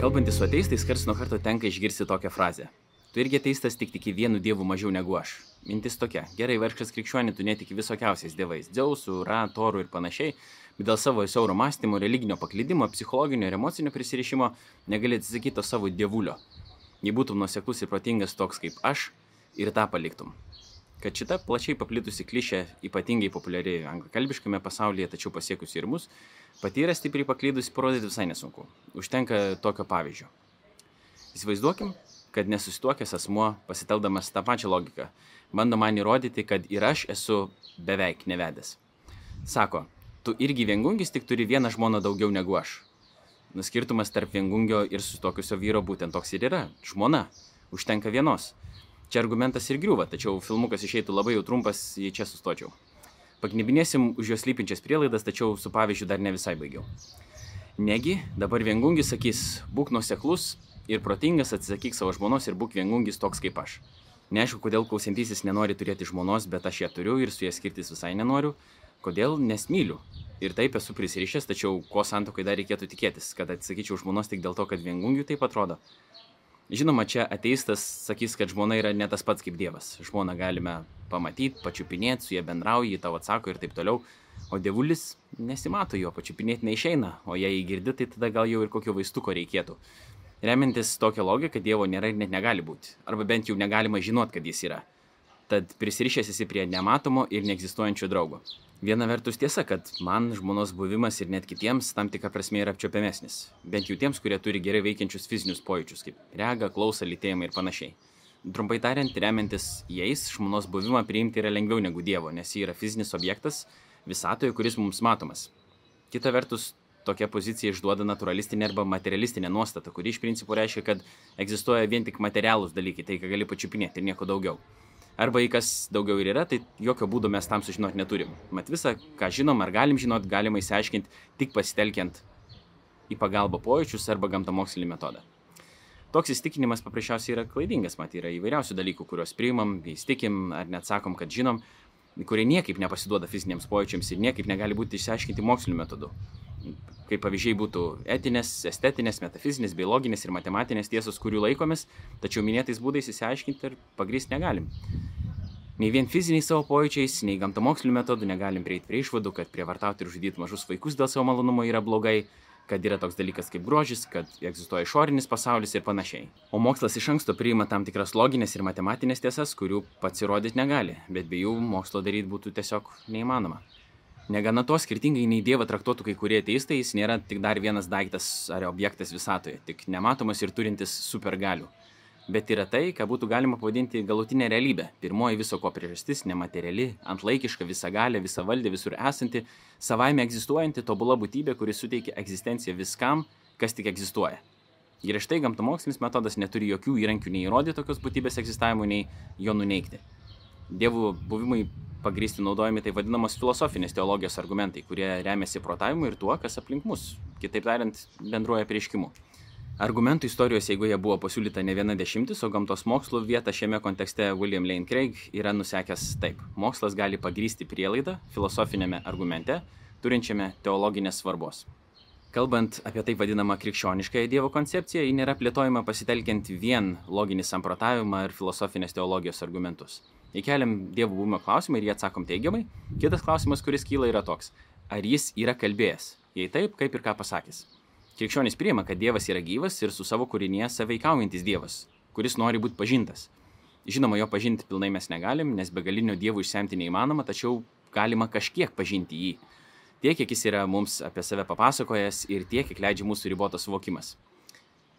Kalbantis su ateistais, kars nuo karto tenka išgirsti tokią frazę. Tu irgi ateistas tik tiki vienu dievu mažiau negu aš. Mintis tokia. Gerai, varškas krikščionė, tu netiki visokiausiais dievais - Dzeusų, Ra, Torų ir panašiai, bet dėl savo siauro mąstymo, religinio paklydimo, psichologinio ir emocinio prisirišimo negali atsisakyti to savo dievulio. Jei būtum nuseklus ir protingas toks kaip aš, ir tą paliktum. Kad šita plačiai paplitusi klišė ypatingai populiari anglakalbiškame pasaulyje, tačiau pasiekusi ir mus, pati yra stipriai paklydusi parodyti visai nesunku. Užtenka tokio pavyzdžio. Įsivaizduokim, kad nesusituokęs asmuo, pasiteldamas tą pačią logiką, bando man įrodyti, kad ir aš esu beveik nevedęs. Sako, tu irgi viengungis, tik turi vieną žmoną daugiau negu aš. Skirtumas tarp viengungio ir susitokusio vyro būtent toks ir yra - žmona. Užtenka vienos. Čia argumentas ir griūva, tačiau filmukas išeitų labai jau trumpas, jei čia sustočiau. Paknibinėsim už jos lypinčias prielaidas, tačiau su pavyzdžiu dar ne visai baigiau. Negi, dabar viengungis sakys, būk nuseklus ir protingas, atsisakyk savo žmonos ir būk viengungis toks kaip aš. Neaišku, kodėl klausintysis nenori turėti žmonos, bet aš ją turiu ir su ja skirtis visai nenoriu. Kodėl nesmyliu. Ir taip esu prisirišęs, tačiau ko santokai dar reikėtų tikėtis, kad atsisakyčiau žmonos tik dėl to, kad viengungių taip atrodo. Žinoma, čia ateistas sakys, kad žmona yra ne tas pats kaip Dievas. Žmoną galime pamatyti, pačiupinėti, su ja bendrauji, tau atsako ir taip toliau. O dievulis nesimato jo, pačiupinėti neišeina, o jei jį girdi, tai tada gal jau ir kokio vaistuko reikėtų. Remintis tokią logiką, Dievo nėra ir net negali būti. Arba bent jau negalima žinot, kad jis yra. Tad prisirišęs esi prie nematomo ir neegzistuojančio draugo. Viena vertus tiesa, kad man žmonos buvimas ir net kitiems tam tikra prasme yra apčiopiamesnis. Bent jau tiems, kurie turi gerai veikiančius fizinius pojūčius, kaip rega, klausa, lytėjimai ir panašiai. Trumpai tariant, remiantis jais, žmonos buvimą priimti yra lengviau negu Dievo, nes ji yra fizinis objektas visatoje, kuris mums matomas. Kita vertus, tokia pozicija išduoda naturalistinę arba materialistinę nuostatą, kuri iš principo reiškia, kad egzistuoja vien tik materialūs dalykai, tai ką gali pačiupinėti ir nieko daugiau. Arba į kas daugiau ir yra, tai jokio būdo mes tam sužinoti neturim. Mat visą, ką žinom ar galim žinot, galima įsiaiškinti tik pasitelkiant į pagalbą pojūčius arba gamtamokslinį metodą. Toks įstikinimas paprasčiausiai yra klaidingas, mat yra įvairiausių dalykų, kuriuos priimam, įstikim ar net sakom, kad žinom, kurie niekaip nepasiduoda fiziniams pojūčiams ir niekaip negali būti išsiaiškinti moksliniu metodu kaip pavyzdžiai būtų etinės, estetinės, metafizinės, biologinės ir matematinės tiesos, kurių laikomės, tačiau minėtais būdais įsiaiškinti ir pagrysti negalim. Nei vien fiziniais savo pojūčiais, nei gamtamokslinių metodų negalim prieiti prie išvadų, kad prievartauti ir žudyti mažus vaikus dėl savo malonumo yra blogai, kad yra toks dalykas kaip grožis, kad egzistuoja išorinis pasaulis ir panašiai. O mokslas iš anksto priima tam tikras loginės ir matematinės tiesas, kurių pats įrodyti negali, bet be jų mokslo daryti būtų tiesiog neįmanoma. Negana to, skirtingai nei Dievą traktuotų kai kurie ateistai, jis nėra tik dar vienas daiktas ar objektas visatoje, tik nematomas ir turintis supergalių. Bet yra tai, ką būtų galima pavadinti galutinė realybė. Pirmoji viso ko priežastis - nemateriali, antlaikiška, visagalė, visavaldė, visur esanti, savaime egzistuojanti tobula būtybė, kuri suteikia egzistenciją viskam, kas tik egzistuoja. Ir štai gamtamokslinis metodas neturi jokių įrankių nei įrodyti tokios būtybės egzistavimo, nei jo nuneikti. Dievų buvimui pagrysti naudojami taip vadinamos filosofinės teologijos argumentai, kurie remiasi protavimu ir tuo, kas aplink mus, kitaip tariant, bendruoja prieškimu. Argumentų istorijos eigoje buvo pasiūlyta ne viena dešimtis, o gamtos mokslo vietą šiame kontekste William Lane Craig yra nusekęs taip. Mokslas gali pagrysti prielaidą filosofinėme argumente, turinčiame teologinės svarbos. Kalbant apie taip vadinamą krikščioniškąją Dievo koncepciją, ji nėra plėtojama pasitelkiant vien loginį samprotavimą ir filosofinės teologijos argumentus. Įkeliam Dievo buvimo klausimą ir jį atsakom teigiamai. Kitas klausimas, kuris kyla, yra toks. Ar jis yra kalbėjęs? Jei taip, kaip ir ką pasakęs. Krikščionis priima, kad Dievas yra gyvas ir su savo kūrinėje saveikaujantis Dievas, kuris nori būti pažintas. Žinoma, jo pažinti pilnai mes negalim, nes begalinio Dievo išsemti neįmanoma, tačiau galima kažkiek pažinti jį. Tiek, kiek jis yra mums apie save papasakojęs ir tiek, kiek leidžia mūsų ribotas suvokimas.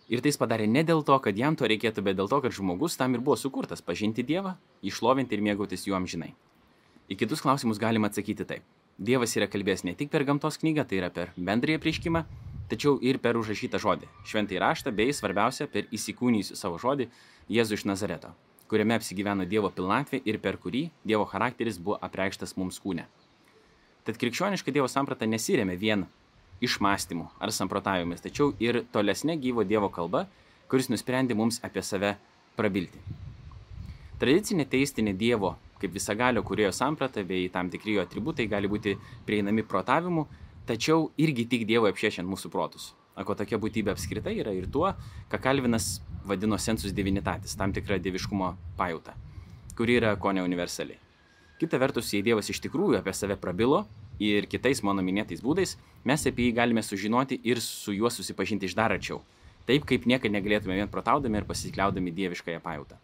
Ir tai jis padarė ne dėl to, kad jam to reikėtų, bet dėl to, kad žmogus tam ir buvo sukurtas - pažinti Dievą, išlovinti ir mėgautis juo amžinai. Į kitus klausimus galima atsakyti taip. Dievas yra kalbėjęs ne tik per gamtos knygą, tai yra per bendrąją prieškimą, tačiau ir per užrašytą žodį, šventai raštą, bei svarbiausia, per įsikūnyjusių savo žodį Jėzų iš Nazareto, kuriame apsigyveno Dievo pilnatvė ir per kurį Dievo charakteris buvo apreikštas mums kūne. Tad krikščioniška Dievo samprata nesiremia vien išmąstymu ar samprotavimais, tačiau ir tolesnė gyvo Dievo kalba, kuris nusprendė mums apie save prabilti. Tradicinė teistinė Dievo kaip visagalio kurėjo samprata bei tam tikri jo atributai gali būti prieinami protavimu, tačiau irgi tik Dievo apšiešiant mūsų protus. Ako tokia būtybė apskritai yra ir tuo, ką Kalvinas vadino sensus divinitatis, tam tikra dieviškumo pajūta, kuri yra ko ne universali. Kita vertus, jei Dievas iš tikrųjų apie save prabilo ir kitais mano minėtais būdais, mes apie jį galime sužinoti ir su juo susipažinti iš dar arčiau. Taip kaip niekada negalėtume vien protaudami ir pasikliaudami dieviškąją pajūtą.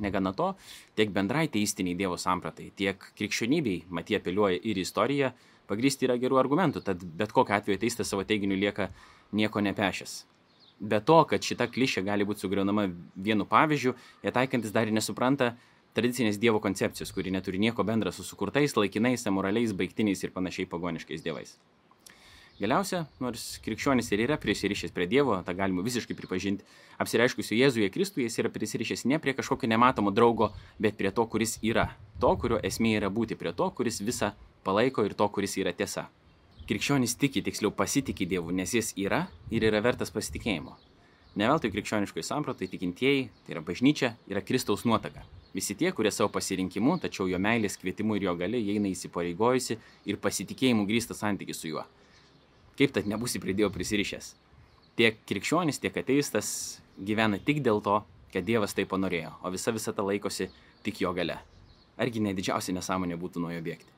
Negana to, tiek bendrai teistiniai Dievo sampratai, tiek krikščionybei, matie apeliuoja ir istorija, pagrysti yra gerų argumentų, tad bet kokiu atveju teistas savo teiginiu lieka nieko nepešęs. Be to, kad šita klišė gali būti sugriaunama vienu pavyzdžiu, jie taikantis dar nesupranta tradicinės Dievo koncepcijos, kuri neturi nieko bendra su sukurtais, laikinais, amoraliais, baigtiniais ir panašiai pagoniškais dievais. Galiausia, nors krikščionis ir yra prisirišęs prie Dievo, tą galima visiškai pripažinti, apsireiškusiu Jėzuje Kristuje jis yra prisirišęs ne prie kažkokio nematomo draugo, bet prie to, kuris yra. To, kurio esmė yra būti prie to, kuris visą palaiko ir to, kuris yra tiesa. Krikščionis tiki, tiksliau pasitikė Dievu, nes jis yra ir yra vertas pasitikėjimo. Neveltui krikščioniškai sampratai tikintieji, tai yra bažnyčia, yra Kristaus nuotaka. Visi tie, kurie savo pasirinkimu, tačiau jo meilės kvietimu ir jo gali, eina įsipareigojusi ir pasitikėjimu grįsta santykių su juo. Kaip tad nebūsi prie Dievo prisirišęs? Tiek krikščionis, tiek ateistas gyvena tik dėl to, kad Dievas tai panorėjo, o visa visata laikosi tik jo gale. Argi ne didžiausia nesąmonė būtų nuo jo bėgti?